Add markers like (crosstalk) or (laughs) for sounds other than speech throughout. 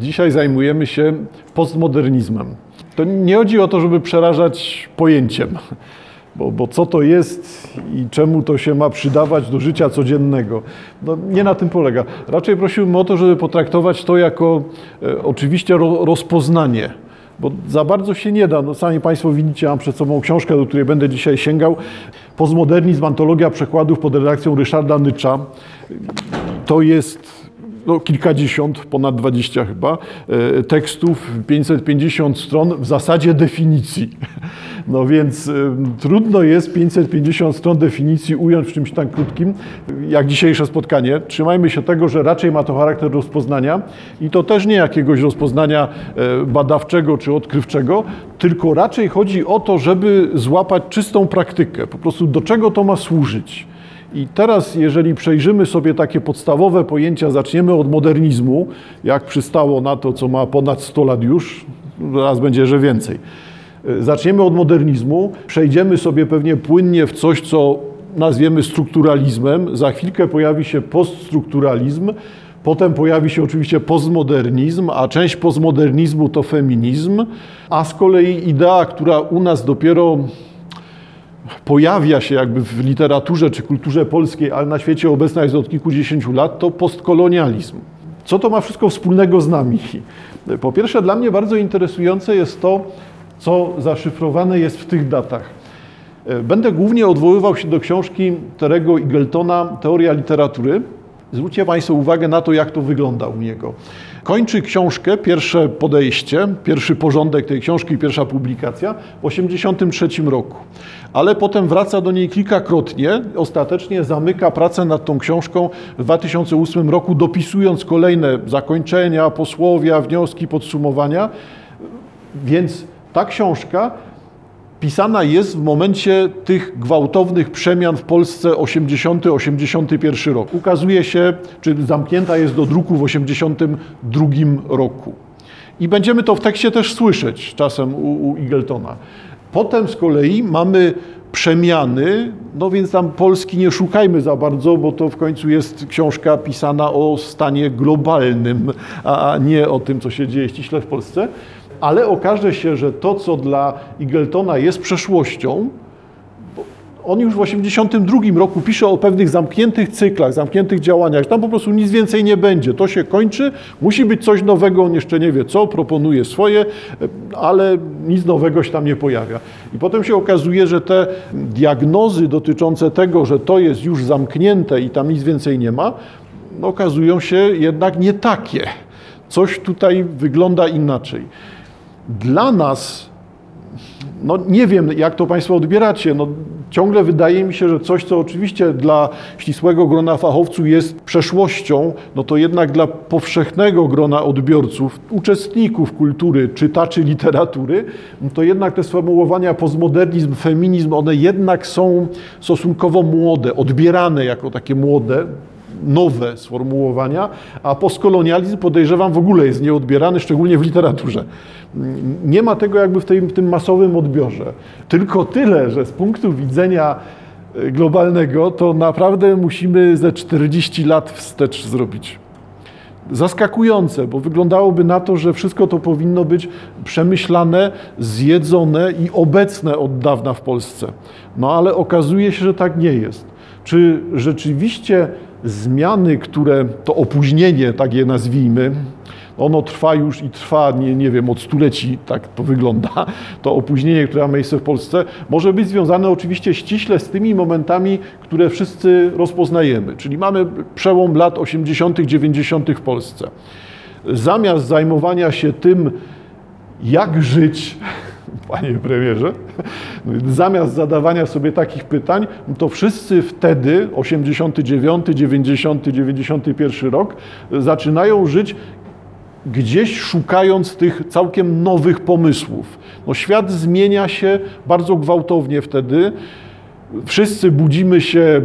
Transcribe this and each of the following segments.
Dzisiaj zajmujemy się postmodernizmem. To nie chodzi o to, żeby przerażać pojęciem, bo, bo co to jest i czemu to się ma przydawać do życia codziennego. No, nie na tym polega. Raczej prosiłbym o to, żeby potraktować to jako e, oczywiście ro, rozpoznanie bo za bardzo się nie da. No, sami Państwo widzicie, mam przed sobą książkę, do której będę dzisiaj sięgał. Postmodernizm, antologia przekładów pod redakcją Ryszarda Nycza. To jest no, kilkadziesiąt, ponad 20 chyba, e, tekstów, 550 stron, w zasadzie definicji. (laughs) No więc y, trudno jest 550 stron definicji ująć w czymś tak krótkim, jak dzisiejsze spotkanie. Trzymajmy się tego, że raczej ma to charakter rozpoznania i to też nie jakiegoś rozpoznania e, badawczego czy odkrywczego, tylko raczej chodzi o to, żeby złapać czystą praktykę, po prostu do czego to ma służyć. I teraz, jeżeli przejrzymy sobie takie podstawowe pojęcia, zaczniemy od modernizmu, jak przystało na to, co ma ponad 100 lat już, raz będzie, że więcej. Zaczniemy od modernizmu, przejdziemy sobie pewnie płynnie w coś, co nazwiemy strukturalizmem. Za chwilkę pojawi się poststrukturalizm, potem pojawi się oczywiście postmodernizm, a część postmodernizmu to feminizm, a z kolei idea, która u nas dopiero pojawia się jakby w literaturze czy kulturze polskiej, ale na świecie obecna jest od kilkudziesięciu lat, to postkolonializm. Co to ma wszystko wspólnego z nami? Po pierwsze, dla mnie bardzo interesujące jest to, co zaszyfrowane jest w tych datach. Będę głównie odwoływał się do książki Terego Igeltona Teoria literatury. Zwróćcie Państwo uwagę na to, jak to wygląda u niego. Kończy książkę, pierwsze podejście, pierwszy porządek tej książki, pierwsza publikacja w 1983 roku. Ale potem wraca do niej kilkakrotnie, ostatecznie zamyka pracę nad tą książką w 2008 roku, dopisując kolejne zakończenia, posłowia, wnioski, podsumowania. Więc ta książka pisana jest w momencie tych gwałtownych przemian w Polsce 80-81 rok. Ukazuje się, czy zamknięta jest do druku w 82 roku. I będziemy to w tekście też słyszeć czasem u, u Igeltona. Potem z kolei mamy przemiany, no więc tam Polski nie szukajmy za bardzo, bo to w końcu jest książka pisana o stanie globalnym, a nie o tym, co się dzieje ściśle w Polsce ale okaże się, że to, co dla Igeltona jest przeszłością, on już w 1982 roku pisze o pewnych zamkniętych cyklach, zamkniętych działaniach. Tam po prostu nic więcej nie będzie. To się kończy, musi być coś nowego, on jeszcze nie wie co, proponuje swoje, ale nic nowego się tam nie pojawia. I potem się okazuje, że te diagnozy dotyczące tego, że to jest już zamknięte i tam nic więcej nie ma, okazują się jednak nie takie. Coś tutaj wygląda inaczej. Dla nas, no nie wiem jak to Państwo odbieracie, no ciągle wydaje mi się, że coś, co oczywiście dla ścisłego grona fachowców jest przeszłością, no to jednak dla powszechnego grona odbiorców, uczestników kultury, czytaczy literatury, no to jednak te sformułowania postmodernizm, feminizm, one jednak są stosunkowo młode, odbierane jako takie młode, nowe sformułowania, a postkolonializm podejrzewam w ogóle jest nieodbierany, szczególnie w literaturze. Nie ma tego jakby w tym, w tym masowym odbiorze. Tylko tyle, że z punktu widzenia e, globalnego to naprawdę musimy ze 40 lat wstecz zrobić. Zaskakujące, bo wyglądałoby na to, że wszystko to powinno być przemyślane, zjedzone i obecne od dawna w Polsce. No ale okazuje się, że tak nie jest. Czy rzeczywiście zmiany, które to opóźnienie, tak je nazwijmy, ono trwa już i trwa, nie, nie wiem, od stuleci, tak to wygląda, to opóźnienie, które ma miejsce w Polsce, może być związane oczywiście ściśle z tymi momentami, które wszyscy rozpoznajemy. Czyli mamy przełom lat 80., 90. w Polsce. Zamiast zajmowania się tym, jak żyć, (laughs) panie premierze, zamiast zadawania sobie takich pytań, to wszyscy wtedy, 89, 90, 91 rok, zaczynają żyć gdzieś szukając tych całkiem nowych pomysłów. No, świat zmienia się bardzo gwałtownie wtedy. Wszyscy budzimy się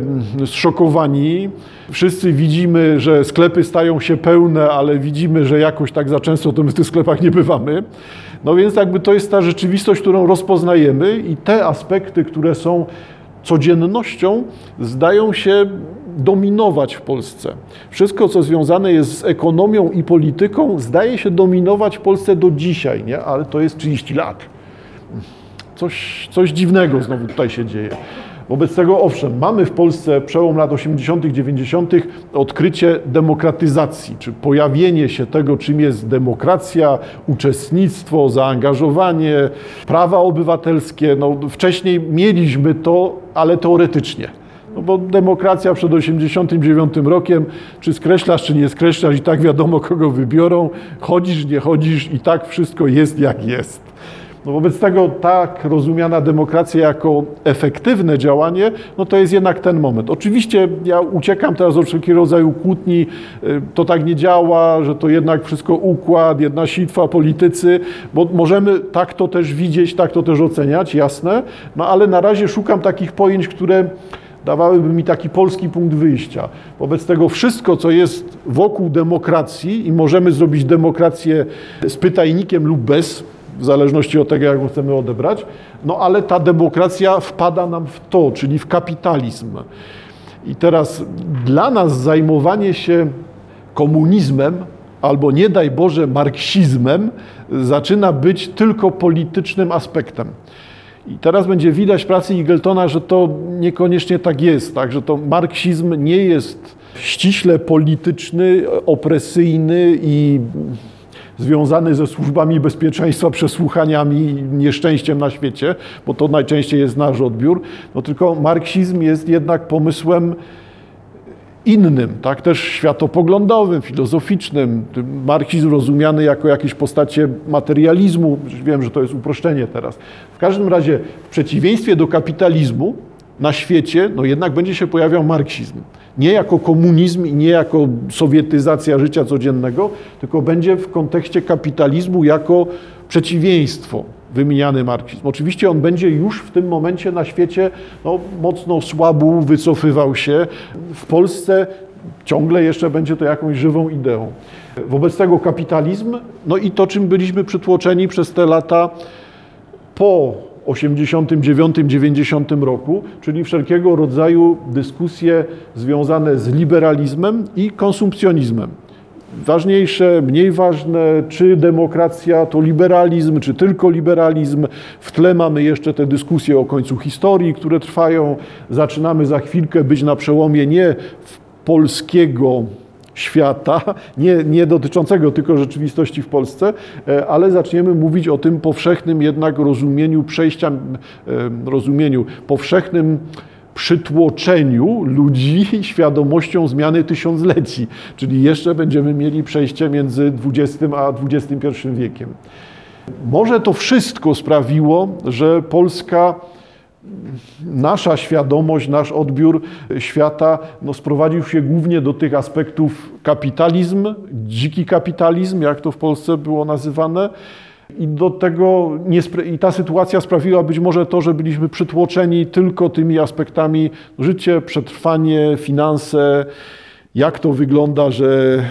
zszokowani, wszyscy widzimy, że sklepy stają się pełne, ale widzimy, że jakoś tak za często to my w tych sklepach nie bywamy. No więc jakby to jest ta rzeczywistość, którą rozpoznajemy i te aspekty, które są codziennością, zdają się dominować w Polsce. Wszystko, co związane jest z ekonomią i polityką, zdaje się dominować w Polsce do dzisiaj, nie? ale to jest 30 lat. Coś, coś dziwnego znowu tutaj się dzieje. Wobec tego, owszem, mamy w Polsce przełom lat 80., 90., odkrycie demokratyzacji, czy pojawienie się tego, czym jest demokracja, uczestnictwo, zaangażowanie, prawa obywatelskie. No, wcześniej mieliśmy to, ale teoretycznie. No bo demokracja przed 89 rokiem, czy skreślasz, czy nie skreślasz, i tak wiadomo, kogo wybiorą, chodzisz, nie chodzisz, i tak wszystko jest jak jest. No wobec tego tak rozumiana demokracja jako efektywne działanie, no to jest jednak ten moment. Oczywiście ja uciekam teraz od wszelkiego rodzaju kłótni, y, to tak nie działa, że to jednak wszystko układ, jedna sitwa, politycy, bo możemy tak to też widzieć, tak to też oceniać, jasne, no ale na razie szukam takich pojęć, które dawałyby mi taki polski punkt wyjścia. Wobec tego wszystko, co jest wokół demokracji i możemy zrobić demokrację z pytajnikiem lub bez, w zależności od tego, jak ją chcemy odebrać, no ale ta demokracja wpada nam w to, czyli w kapitalizm. I teraz dla nas zajmowanie się komunizmem albo nie daj Boże marksizmem zaczyna być tylko politycznym aspektem. I teraz będzie widać w pracy Igeltona, że to niekoniecznie tak jest, tak? że to marksizm nie jest ściśle polityczny, opresyjny i związany ze służbami bezpieczeństwa, przesłuchaniami, nieszczęściem na świecie, bo to najczęściej jest nasz odbiór, no tylko marksizm jest jednak pomysłem innym, tak, też światopoglądowym, filozoficznym. Marksizm rozumiany jako jakieś postacie materializmu, wiem, że to jest uproszczenie teraz. W każdym razie, w przeciwieństwie do kapitalizmu, na świecie, no jednak będzie się pojawiał marksizm. Nie jako komunizm i nie jako sowietyzacja życia codziennego, tylko będzie w kontekście kapitalizmu jako przeciwieństwo wymieniany marksizm. Oczywiście on będzie już w tym momencie na świecie no, mocno słabł, wycofywał się. W Polsce ciągle jeszcze będzie to jakąś żywą ideą. Wobec tego kapitalizm, no i to, czym byliśmy przytłoczeni przez te lata po 89-90 roku, czyli wszelkiego rodzaju dyskusje związane z liberalizmem i konsumpcjonizmem. Ważniejsze, mniej ważne, czy demokracja to liberalizm, czy tylko liberalizm. W tle mamy jeszcze te dyskusje o końcu historii, które trwają. Zaczynamy za chwilkę być na przełomie nie polskiego świata, nie, nie dotyczącego tylko rzeczywistości w Polsce, e, ale zaczniemy mówić o tym powszechnym jednak rozumieniu przejścia, e, rozumieniu powszechnym przytłoczeniu ludzi (laughs) świadomością zmiany tysiącleci, czyli jeszcze będziemy mieli przejście między XX a XXI wiekiem. Może to wszystko sprawiło, że Polska nasza świadomość, nasz odbiór świata no, sprowadził się głównie do tych aspektów kapitalizm, dziki kapitalizm, jak to w Polsce było nazywane. I do tego i ta sytuacja sprawiła być może to, że byliśmy przytłoczeni tylko tymi aspektami życie, przetrwanie, finanse, jak to wygląda, że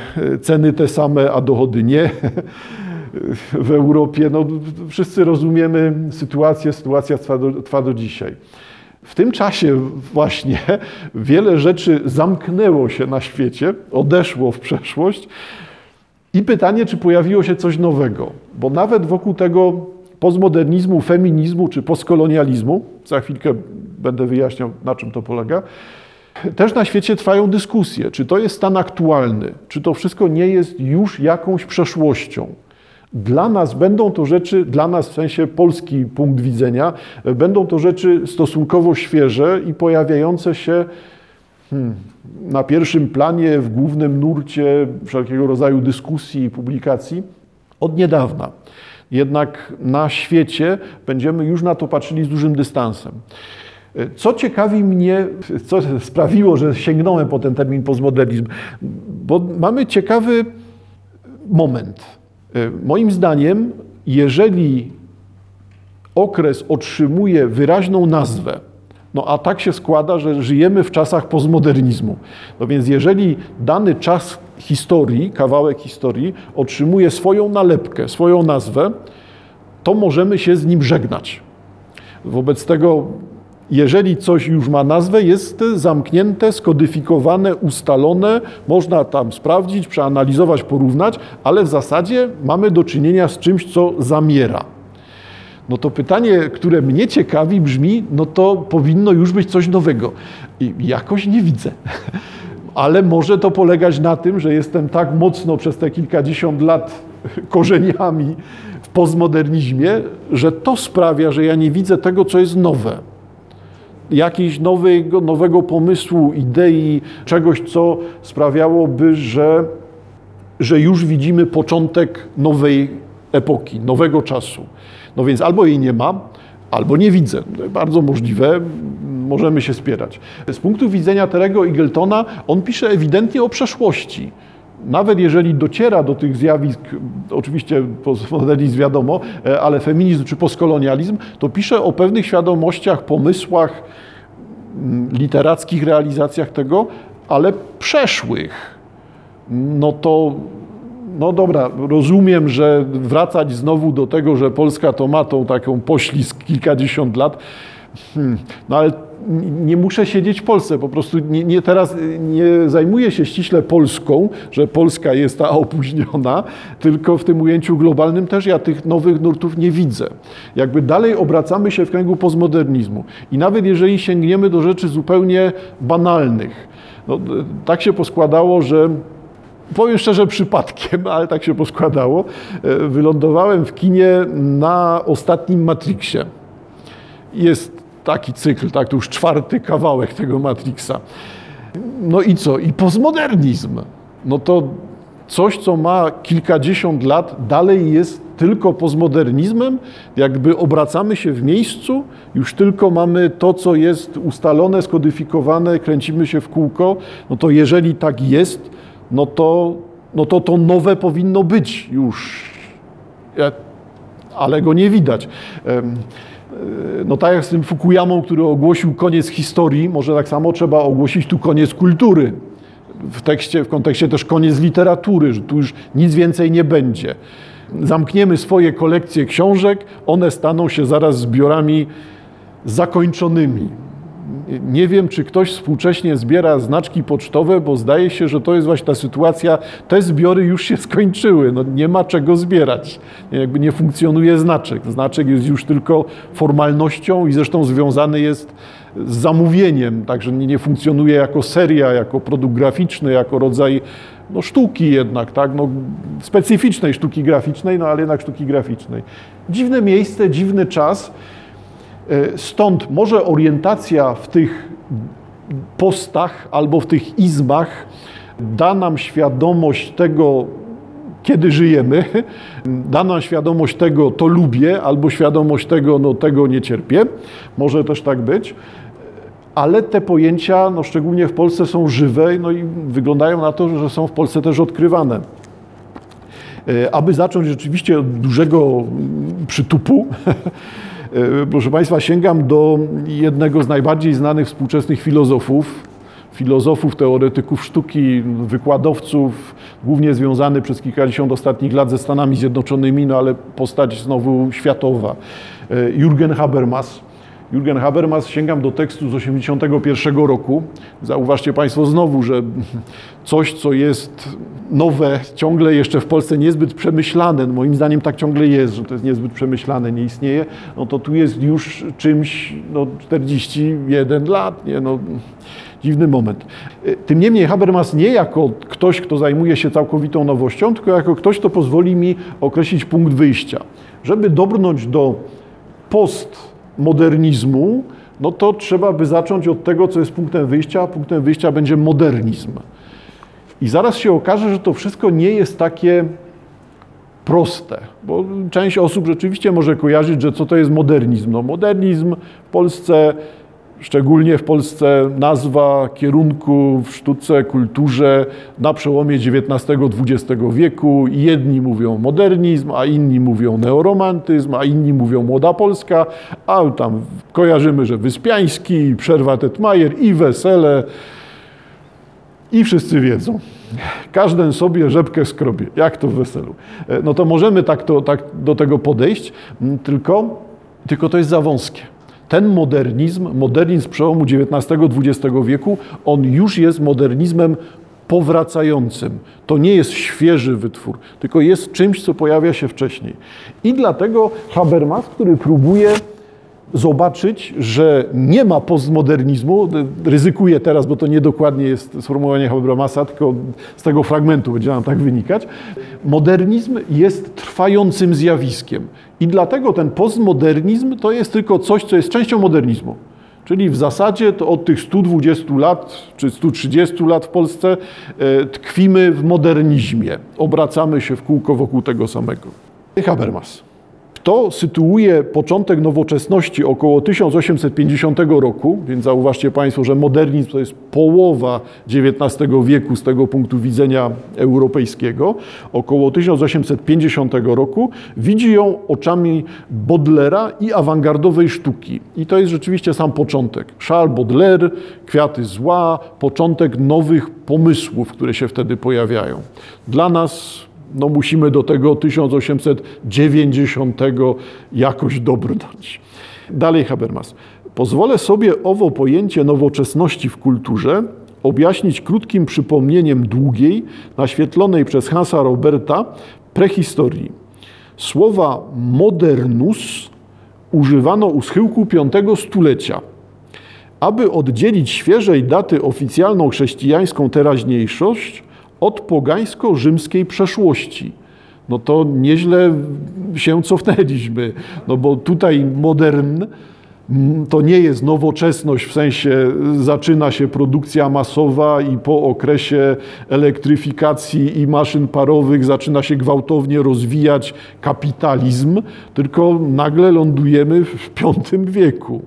ceny te same, a dochody nie w Europie. No, wszyscy rozumiemy sytuację, sytuacja trwa do, trwa do dzisiaj. W tym czasie właśnie wiele rzeczy zamknęło się na świecie, odeszło w przeszłość i pytanie, czy pojawiło się coś nowego, bo nawet wokół tego postmodernizmu, feminizmu czy postkolonializmu, za chwilkę będę wyjaśniał, na czym to polega, też na świecie trwają dyskusje, czy to jest stan aktualny, czy to wszystko nie jest już jakąś przeszłością. Dla nas będą to rzeczy, dla nas w sensie polski punkt widzenia, będą to rzeczy stosunkowo świeże i pojawiające się hmm, na pierwszym planie, w głównym nurcie wszelkiego rodzaju dyskusji i publikacji od niedawna. Jednak na świecie będziemy już na to patrzyli z dużym dystansem. Co ciekawi mnie, co sprawiło, że sięgnąłem po ten termin postmodernizm, bo mamy ciekawy moment moim zdaniem, jeżeli okres otrzymuje wyraźną nazwę, no a tak się składa, że żyjemy w czasach postmodernizmu. No więc jeżeli dany czas historii, kawałek historii otrzymuje swoją nalepkę, swoją nazwę, to możemy się z nim żegnać. Wobec tego Jeżeli coś już ma nazwę, jest zamknięte, skodyfikowane, ustalone, można tam sprawdzić, przeanalizować, porównać, ale w zasadzie mamy do czynienia z czymś, co zamiera. No to pytanie, które mnie ciekawi, brzmi: no to powinno już być coś nowego. I jakoś nie widzę. (laughs) Ale może to polegać na tym, że jestem tak mocno przez te kilkadziesiąt lat (laughs) korzeniami w postmodernizmie, że to sprawia, że ja nie widzę tego, co jest nowe jakiegoś nowego, nowego pomysłu, idei, czegoś, co sprawiałoby, że, że już widzimy początek nowej epoki, nowego czasu. No więc albo jej nie ma, albo nie widzę. Bardzo możliwe, możemy się spierać. Z punktu widzenia Terego Eagletona, on pisze ewidentnie o przeszłości. Nawet jeżeli dociera do tych zjawisk, oczywiście postmodernizm wiadomo, ale feminizm czy postkolonializm, to pisze o pewnych świadomościach, pomysłach, mm, literackich realizacjach tego, ale przeszłych. No to no dobra, rozumiem, że wracać znowu do tego, że Polska to ma tą taką poślizg kilkadziesiąt lat, hmm, no ale nie muszę siedzieć w Polsce, po prostu nie, nie, teraz nie zajmuję się ściśle Polską, że Polska jest ta (laughs) opóźniona, tylko w tym ujęciu globalnym też ja tych nowych nurtów nie widzę. Jakby dalej obracamy się w kręgu postmodernizmu i nawet jeżeli sięgniemy do rzeczy zupełnie banalnych, no, tak się poskładało, że powiem szczerze, przypadkiem, (laughs) ale tak się poskładało, e, wylądowałem w kinie na ostatnim Matrixie. Jest taki cykl, tak, to już czwarty kawałek tego Matrixa. No i co? I postmodernizm. No to coś, co ma kilkadziesiąt lat, dalej jest tylko postmodernizmem, jakby obracamy się w miejscu, już tylko mamy to, co jest ustalone, skodyfikowane, kręcimy się w kółko, no to jeżeli tak jest, no to, no to to nowe powinno być już, ale go nie widać. E, no tak jak z tym Fukuyamą, który ogłosił koniec historii, może tak samo trzeba ogłosić tu koniec kultury. W, tekście, w kontekście też koniec literatury, że tu już nic więcej nie będzie. Zamkniemy swoje kolekcje książek, one staną się zaraz zbiorami zakończonymi. Nie wiem, czy ktoś współcześnie zbiera znaczki pocztowe, bo zdaje się, że to jest właśnie ta sytuacja, te zbiory już się (laughs) skończyły, no nie ma czego zbierać. Jakby nie funkcjonuje znaczek. Znaczek jest już tylko formalnością i zresztą związany jest z zamówieniem, także nie funkcjonuje jako seria, jako produkt graficzny, jako rodzaj no, sztuki jednak, tak? no, specyficznej sztuki graficznej, no ale jednak sztuki graficznej. Dziwne miejsce, dziwny czas. E, stąd może orientacja w tych postach albo w tych izbach da nam świadomość tego, kiedy żyjemy, da nam świadomość tego, to lubię, albo świadomość tego, no tego nie cierpię. Może też tak być. Ale te pojęcia, no szczególnie w Polsce, są żywe no i wyglądają na to, że są w Polsce też odkrywane. E, aby zacząć rzeczywiście od dużego przytupu, E, (laughs) proszę Państwa, sięgam do jednego z najbardziej znanych współczesnych filozofów, filozofów, teoretyków sztuki, wykładowców, głównie związany przez kilkadziesiąt ostatnich lat ze Stanami Zjednoczonymi, no ale postać znowu światowa. E, Jürgen Habermas. Jürgen Habermas, sięgam do tekstu z 1981 roku. Zauważcie Państwo znowu, że coś, co jest nowe, ciągle jeszcze w Polsce niezbyt przemyślane, no moim zdaniem tak ciągle jest, że to jest niezbyt przemyślane, nie istnieje, no to tu jest już czymś no, 41 lat, nie, no, dziwny moment. Tym niemniej Habermas nie jako ktoś, kto zajmuje się całkowitą nowością, tylko jako ktoś, kto pozwoli mi określić punkt wyjścia. Żeby dobrnąć do postmodernizmu, no to trzeba by zacząć od tego, co jest punktem wyjścia, a punktem wyjścia będzie modernizm. I zaraz się okaże, że to wszystko nie jest takie proste, bo część osób rzeczywiście może kojarzyć, że co to jest modernizm. No, modernizm w Polsce, szczególnie w Polsce, nazwa kierunku w sztuce, kulturze na przełomie XIX-XX wieku. Jedni mówią modernizm, a inni mówią neoromantyzm, a inni mówią młoda Polska, a tam kojarzymy, że Wyspiański, Przerwa Tetmajer i Wesele i wszyscy wiedzą. Każdy sobie rzepkę skrobie, jak to w weselu. E, no to możemy tak, to, tak do tego podejść, tylko, tylko to jest za wąskie. Ten modernizm, modernizm przełomu XIX-XX wieku, on już jest modernizmem powracającym. To nie jest świeży wytwór, tylko jest czymś, co pojawia się wcześniej. I dlatego Habermas, który próbuje zobaczyć, że nie ma postmodernizmu, ryzykuję teraz, bo to niedokładnie jest sformułowanie Habermasa, tylko z tego fragmentu będzie nam tak wynikać. Modernizm jest trwającym zjawiskiem i dlatego ten postmodernizm to jest tylko coś, co jest częścią modernizmu. Czyli w zasadzie to od tych 120 lat czy 130 lat w Polsce e, tkwimy w modernizmie. Obracamy się w kółko wokół tego samego. Habermas. To sytuuje początek nowoczesności około 1850 roku, więc zauważcie Państwo, że modernizm to jest połowa XIX wieku z tego punktu widzenia europejskiego. Około 1850 roku widzi ją oczami Baudelaire i awangardowej sztuki. I to jest rzeczywiście sam początek. Charles Baudelaire, Kwiaty zła, początek nowych pomysłów, które się wtedy pojawiają. Dla nas no musimy do tego 1890 jakoś dobrnąć. Dalej Habermas. Pozwolę sobie owo pojęcie nowoczesności w kulturze objaśnić krótkim przypomnieniem długiej, naświetlonej przez Hansa Roberta prehistorii. Słowa modernus używano u schyłku V stulecia. Aby oddzielić świeżej daty oficjalną chrześcijańską teraźniejszość od pogańsko-rzymskiej przeszłości. No to nieźle się cofnęliśmy, no bo tutaj modern to nie jest nowoczesność w sensie zaczyna się produkcja masowa i po okresie elektryfikacji i maszyn parowych zaczyna się gwałtownie rozwijać kapitalizm, tylko nagle lądujemy w V wieku.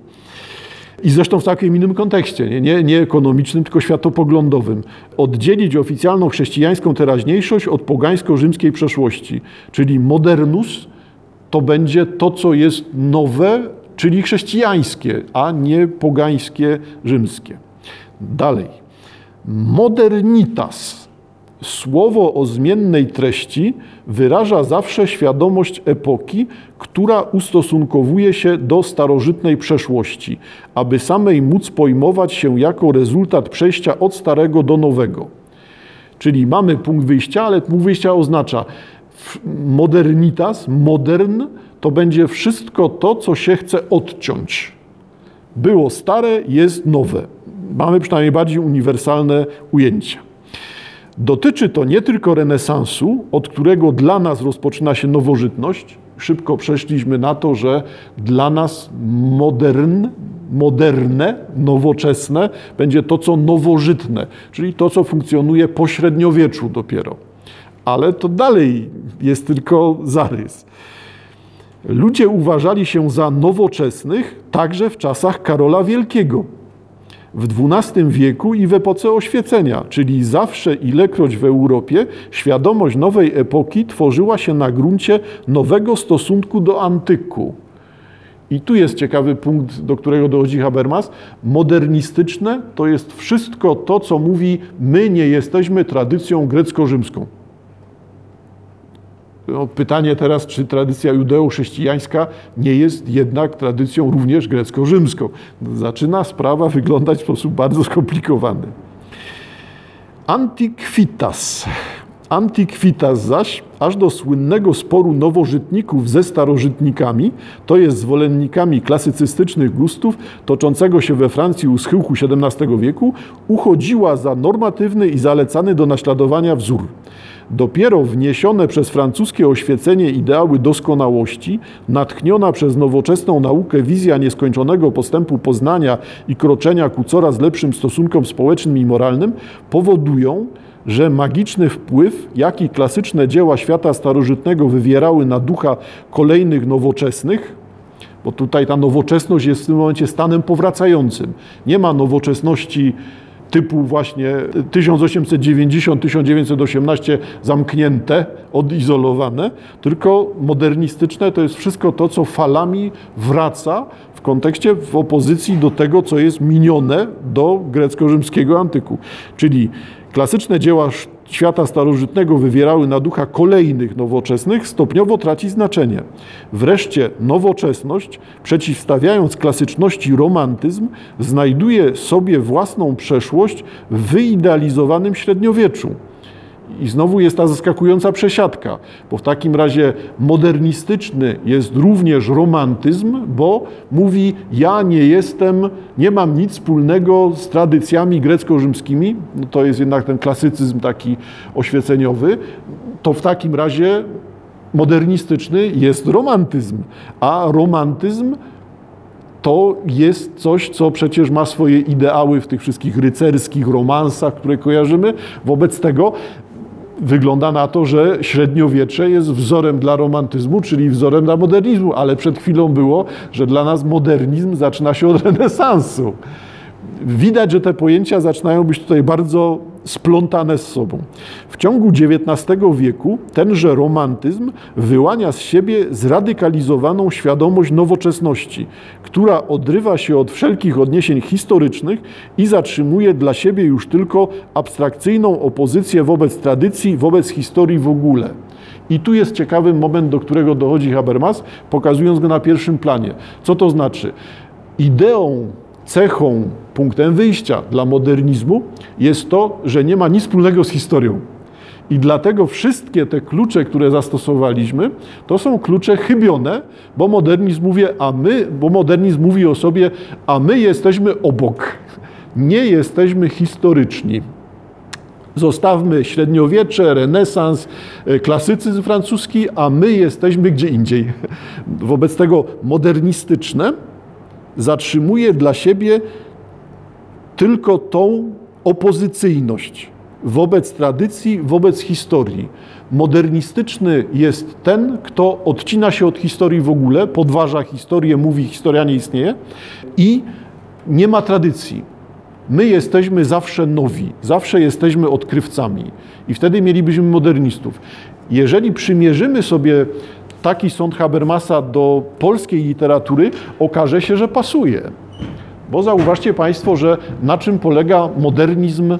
I zresztą w takim innym kontekście, nie, nie, nie ekonomicznym, tylko światopoglądowym. Oddzielić oficjalną chrześcijańską teraźniejszość od pogańsko-rzymskiej przeszłości. Czyli modernus to będzie to, co jest nowe, czyli chrześcijańskie, a nie pogańskie, rzymskie. Dalej. Modernitas Słowo o zmiennej treści wyraża zawsze świadomość epoki, która ustosunkowuje się do starożytnej przeszłości, aby samej móc pojmować się jako rezultat przejścia od starego do nowego. Czyli mamy punkt wyjścia, ale punkt wyjścia oznacza modernitas, modern, to będzie wszystko to, co się chce odciąć. Było stare, jest nowe. Mamy przynajmniej bardziej uniwersalne ujęcia. Dotyczy to nie tylko renesansu, od którego dla nas rozpoczyna się nowożytność. Szybko przeszliśmy na to, że dla nas modern, moderne, nowoczesne będzie to, co nowożytne, czyli to, co funkcjonuje po średniowieczu dopiero. Ale to dalej jest tylko zarys. Ludzie uważali się za nowoczesnych także w czasach Karola Wielkiego w XII wieku i w epoce oświecenia, czyli zawsze ilekroć w Europie świadomość nowej epoki tworzyła się na gruncie nowego stosunku do antyku. I tu jest ciekawy punkt, do którego dochodzi Habermas. Modernistyczne to jest wszystko to, co mówi, my nie jesteśmy tradycją grecko-rzymską. Pytanie teraz, czy tradycja judeo-chrześcijańska nie jest jednak tradycją również grecko-rzymską. Zaczyna sprawa wyglądać w sposób bardzo skomplikowany. Antiquitas. Antiquitas zaś, aż do słynnego sporu nowożytników ze starożytnikami, to jest zwolennikami klasycystycznych gustów, toczącego się we Francji u schyłku XVII wieku, uchodziła za normatywny i zalecany do naśladowania wzór. Dopiero wniesione przez francuskie oświecenie ideały doskonałości, natchniona przez nowoczesną naukę wizja nieskończonego postępu poznania i kroczenia ku coraz lepszym stosunkom społecznym i moralnym, powodują, że magiczny wpływ, jaki klasyczne dzieła świata starożytnego wywierały na ducha kolejnych nowoczesnych, bo tutaj ta nowoczesność jest w tym momencie stanem powracającym. Nie ma nowoczesności typu właśnie 1890-1918 zamknięte, odizolowane, tylko modernistyczne to jest wszystko to, co falami wraca w kontekście, w opozycji do tego, co jest minione do grecko-rzymskiego antyku. Czyli klasyczne dzieła świata starożytnego wywierały na ducha kolejnych nowoczesnych, stopniowo traci znaczenie. Wreszcie nowoczesność, przeciwstawiając klasyczności romantyzm, znajduje sobie własną przeszłość w wyidealizowanym średniowieczu. I znowu jest ta zaskakująca przesiadka, bo w takim razie modernistyczny jest również romantyzm, bo mówi: Ja nie jestem, nie mam nic wspólnego z tradycjami grecko-rzymskimi, no to jest jednak ten klasycyzm taki oświeceniowy, to w takim razie modernistyczny jest romantyzm, a romantyzm to jest coś, co przecież ma swoje ideały w tych wszystkich rycerskich romansach, które kojarzymy. Wobec tego wygląda na to, że średniowiecze jest wzorem dla romantyzmu, czyli wzorem dla modernizmu, ale przed chwilą było, że dla nas modernizm zaczyna się od renesansu. Widać, że te pojęcia zaczynają być tutaj bardzo splątane z sobą. W ciągu XIX wieku tenże romantyzm wyłania z siebie zradykalizowaną świadomość nowoczesności, która odrywa się od wszelkich odniesień historycznych i zatrzymuje dla siebie już tylko abstrakcyjną opozycję wobec tradycji, wobec historii w ogóle. I tu jest ciekawy moment, do którego dochodzi Habermas, pokazując go na pierwszym planie. Co to znaczy? Ideą cechą, punktem wyjścia dla modernizmu jest to, że nie ma nic wspólnego z historią. I dlatego wszystkie te klucze, które zastosowaliśmy, to są klucze chybione, bo modernizm mówi, a my, bo modernizm mówi o sobie, a my jesteśmy obok. Nie jesteśmy historyczni. Zostawmy średniowiecze, renesans, e, klasycyzm francuski, a my jesteśmy gdzie indziej. Wobec tego modernistyczne zatrzymuje dla siebie tylko tą opozycyjność wobec tradycji, wobec historii. Modernistyczny jest ten, kto odcina się od historii w ogóle, podważa historię, mówi, historia nie istnieje i nie ma tradycji. My jesteśmy zawsze nowi, zawsze jesteśmy odkrywcami i wtedy mielibyśmy modernistów. Jeżeli przymierzymy sobie taki sąd Habermasa do polskiej literatury, okaże się, że pasuje. Bo zauważcie Państwo, że na czym polega modernizm,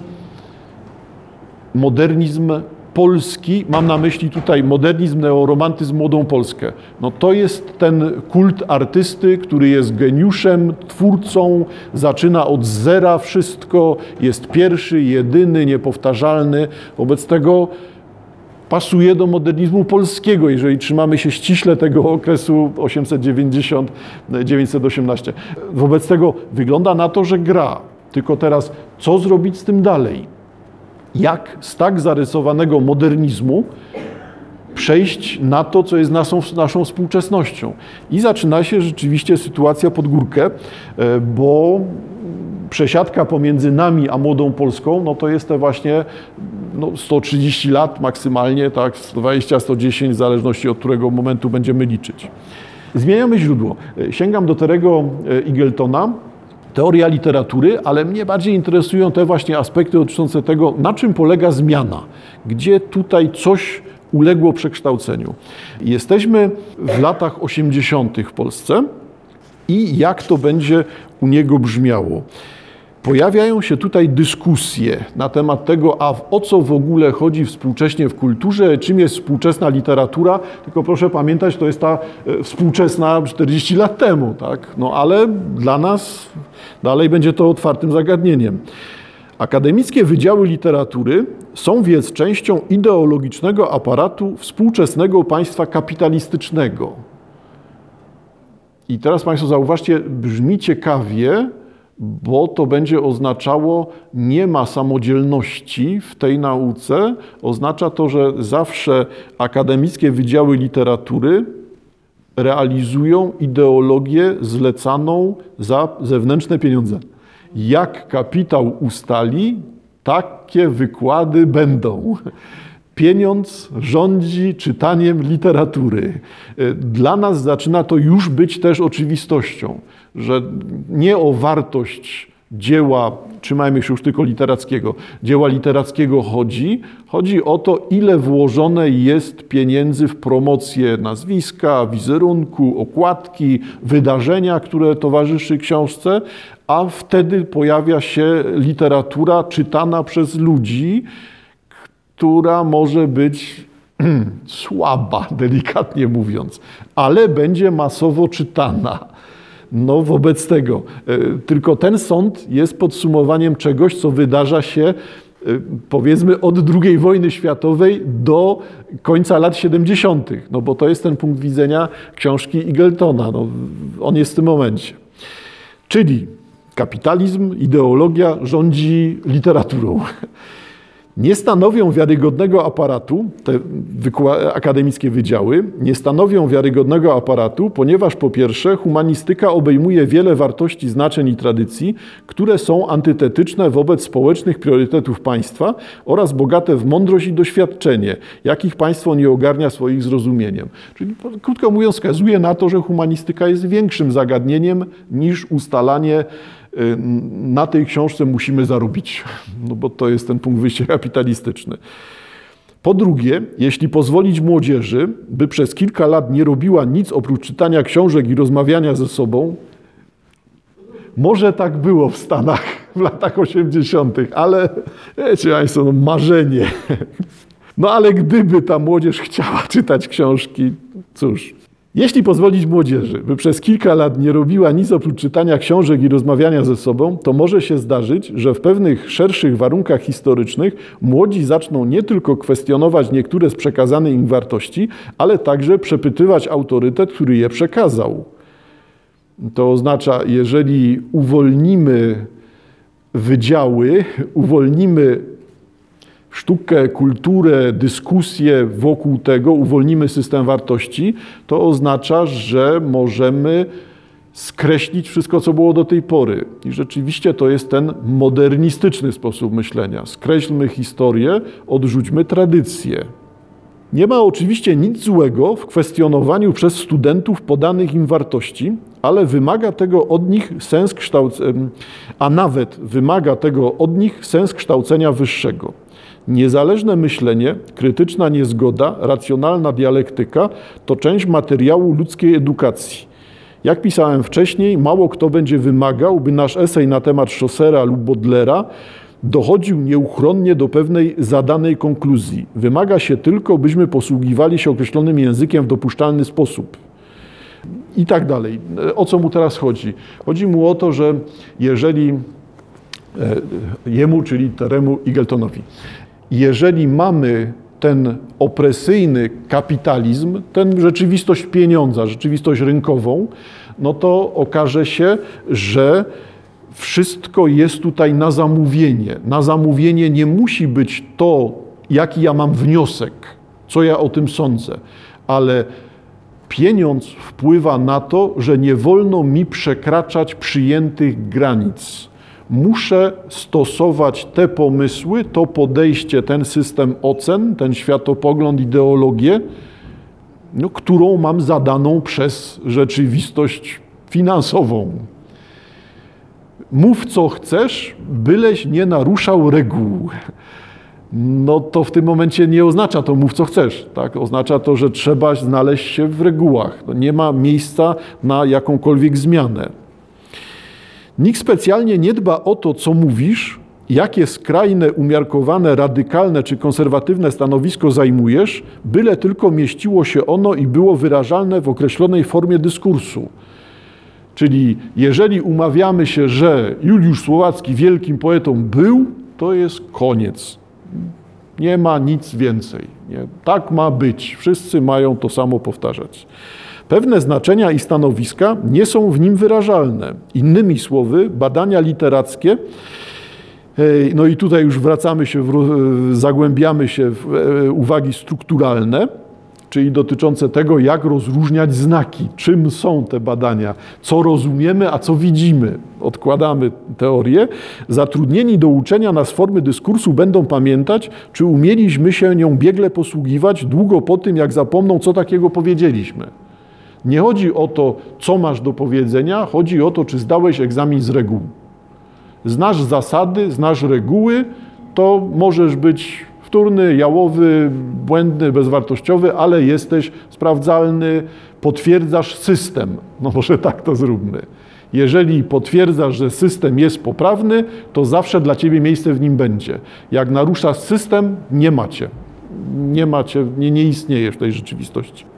modernizm polski, mam na myśli tutaj modernizm, neoromantyzm, młodą Polskę. No to jest ten kult artysty, który jest geniuszem, twórcą, zaczyna od zera wszystko, jest pierwszy, jedyny, niepowtarzalny. Wobec tego pasuje do modernizmu polskiego, jeżeli trzymamy się ściśle tego okresu 890-918. Wobec tego wygląda na to, że gra. Tylko teraz, co zrobić z tym dalej? Jak z tak zarysowanego modernizmu przejść na to, co jest naszą, naszą współczesnością? I zaczyna się rzeczywiście sytuacja pod górkę, e, bo przesiadka pomiędzy nami a młodą Polską, no to jest te właśnie no 130 lat maksymalnie, tak, 120, 110, w zależności od którego momentu będziemy liczyć. Zmieniamy źródło. Sięgam do Terego Igeltona, teoria literatury, ale mnie bardziej interesują te właśnie aspekty dotyczące tego, na czym polega zmiana, gdzie tutaj coś uległo przekształceniu. Jesteśmy w latach 80. w Polsce i jak to będzie u niego brzmiało. Pojawiają się tutaj dyskusje na temat tego, a o co w ogóle chodzi współcześnie w kulturze, czym jest współczesna literatura. Tylko proszę pamiętać, to jest ta e, współczesna 40 lat temu, tak? No ale dla nas dalej będzie to otwartym zagadnieniem. Akademickie wydziały literatury są więc częścią ideologicznego aparatu współczesnego państwa kapitalistycznego. I teraz Państwo zauważcie, brzmi ciekawie, bo to będzie oznaczało nie ma samodzielności w tej nauce. Oznacza to, że zawsze akademickie wydziały literatury realizują ideologię zlecaną za zewnętrzne pieniądze. Jak kapitał ustali, takie wykłady będą. Pieniądz rządzi czytaniem literatury. Dla nas zaczyna to już być też oczywistością że nie o wartość dzieła, trzymajmy się już tylko literackiego, dzieła literackiego chodzi. Chodzi o to, ile włożone jest pieniędzy w promocję nazwiska, wizerunku, okładki, wydarzenia, które towarzyszy książce, a wtedy pojawia się literatura czytana przez ludzi, która może być (clears throat) słaba, (clears throat) delikatnie mówiąc, ale będzie masowo czytana. No wobec tego, e, tylko ten sąd jest podsumowaniem czegoś, co wydarza się e, powiedzmy od II wojny światowej do końca lat 70., no bo to jest ten punkt widzenia książki Igeltona. No, on jest w tym momencie. Czyli kapitalizm, ideologia rządzi literaturą (laughs) nie stanowią wiarygodnego aparatu, te akademickie wydziały, nie stanowią wiarygodnego aparatu, ponieważ po pierwsze humanistyka obejmuje wiele wartości, znaczeń i tradycji, które są antytetyczne wobec społecznych priorytetów państwa oraz bogate w mądrość i doświadczenie, jakich państwo nie ogarnia swoich zrozumieniem. Czyli krótko mówiąc wskazuje na to, że humanistyka jest większym zagadnieniem niż ustalanie na tej książce musimy zarobić, no bo to jest ten punkt wyjścia kapitalistyczny. Po drugie, jeśli pozwolić młodzieży, by przez kilka lat nie robiła nic oprócz czytania książek i rozmawiania ze sobą, może tak było w Stanach w latach 80., ale wiecie Państwo, no marzenie. No ale gdyby ta młodzież chciała czytać książki, cóż, jeśli pozwolić młodzieży, by przez kilka lat nie robiła nic oprócz czytania książek i rozmawiania ze sobą, to może się zdarzyć, że w pewnych szerszych warunkach historycznych młodzi zaczną nie tylko kwestionować niektóre z przekazanych im wartości, ale także przepytywać autorytet, który je przekazał. To oznacza, jeżeli uwolnimy wydziały, uwolnimy sztukę, kulturę, dyskusję wokół tego, uwolnimy system wartości, to oznacza, że możemy skreślić wszystko, co było do tej pory. I rzeczywiście to jest ten modernistyczny sposób myślenia. Skreślmy historię, odrzućmy tradycję. Nie ma oczywiście nic złego w kwestionowaniu przez studentów podanych im wartości, ale wymaga tego od nich sens kształcenia, a nawet wymaga tego od nich sens kształcenia wyższego. Niezależne myślenie, krytyczna niezgoda, racjonalna dialektyka to część materiału ludzkiej edukacji. Jak pisałem wcześniej, mało kto będzie wymagał, by nasz esej na temat Chaucera lub Baudelaire dochodził nieuchronnie do pewnej zadanej konkluzji. Wymaga się tylko, byśmy posługiwali się określonym językiem w dopuszczalny sposób. I tak dalej. O co mu teraz chodzi? Chodzi mu o to, że jeżeli e, jemu, czyli Teremu Igeltonowi, jeżeli mamy ten opresyjny kapitalizm, ten rzeczywistość pieniądza, rzeczywistość rynkową, no to okaże się, że wszystko jest tutaj na zamówienie. Na zamówienie nie musi być to, jaki ja mam wniosek, co ja o tym sądzę, ale pieniądz wpływa na to, że nie wolno mi przekraczać przyjętych granic muszę stosować te pomysły, to podejście, ten system ocen, ten światopogląd, ideologię, no, którą mam zadaną przez rzeczywistość finansową. Mów co chcesz, byleś nie naruszał reguł. No to w tym momencie nie oznacza to mów co chcesz, tak? Oznacza to, że trzeba znaleźć się w regułach. No nie ma miejsca na jakąkolwiek zmianę. Nikt specjalnie nie dba o to, co mówisz, jakie skrajne, umiarkowane, radykalne czy konserwatywne stanowisko zajmujesz, byle tylko mieściło się ono i było wyrażalne w określonej formie dyskursu. Czyli jeżeli umawiamy się, że Juliusz Słowacki wielkim poetą był, to jest koniec. Nie ma nic więcej. Nie? Tak ma być. Wszyscy mają to samo powtarzać. Pewne znaczenia i stanowiska nie są w nim wyrażalne. Innymi słowy, badania literackie, no i tutaj już wracamy się, zagłębiamy się w e, uwagi strukturalne, czyli dotyczące tego, jak rozróżniać znaki, czym są te badania, co rozumiemy, a co widzimy. Odkładamy teorię. Zatrudnieni do uczenia nas formy dyskursu będą pamiętać, czy umieliśmy się nią biegle posługiwać długo po tym, jak zapomną, co takiego powiedzieliśmy. Nie chodzi o to, co masz do powiedzenia, chodzi o to, czy zdałeś egzamin z reguł. Znasz zasady, znasz reguły, to możesz być wtórny, jałowy, błędny, bezwartościowy, ale jesteś sprawdzalny, potwierdzasz system. No może tak to zróbmy. Jeżeli potwierdzasz, że system jest poprawny, to zawsze dla ciebie miejsce w nim będzie. Jak naruszasz system, nie macie. Nie macie, nie, nie istniejesz w tej rzeczywistości.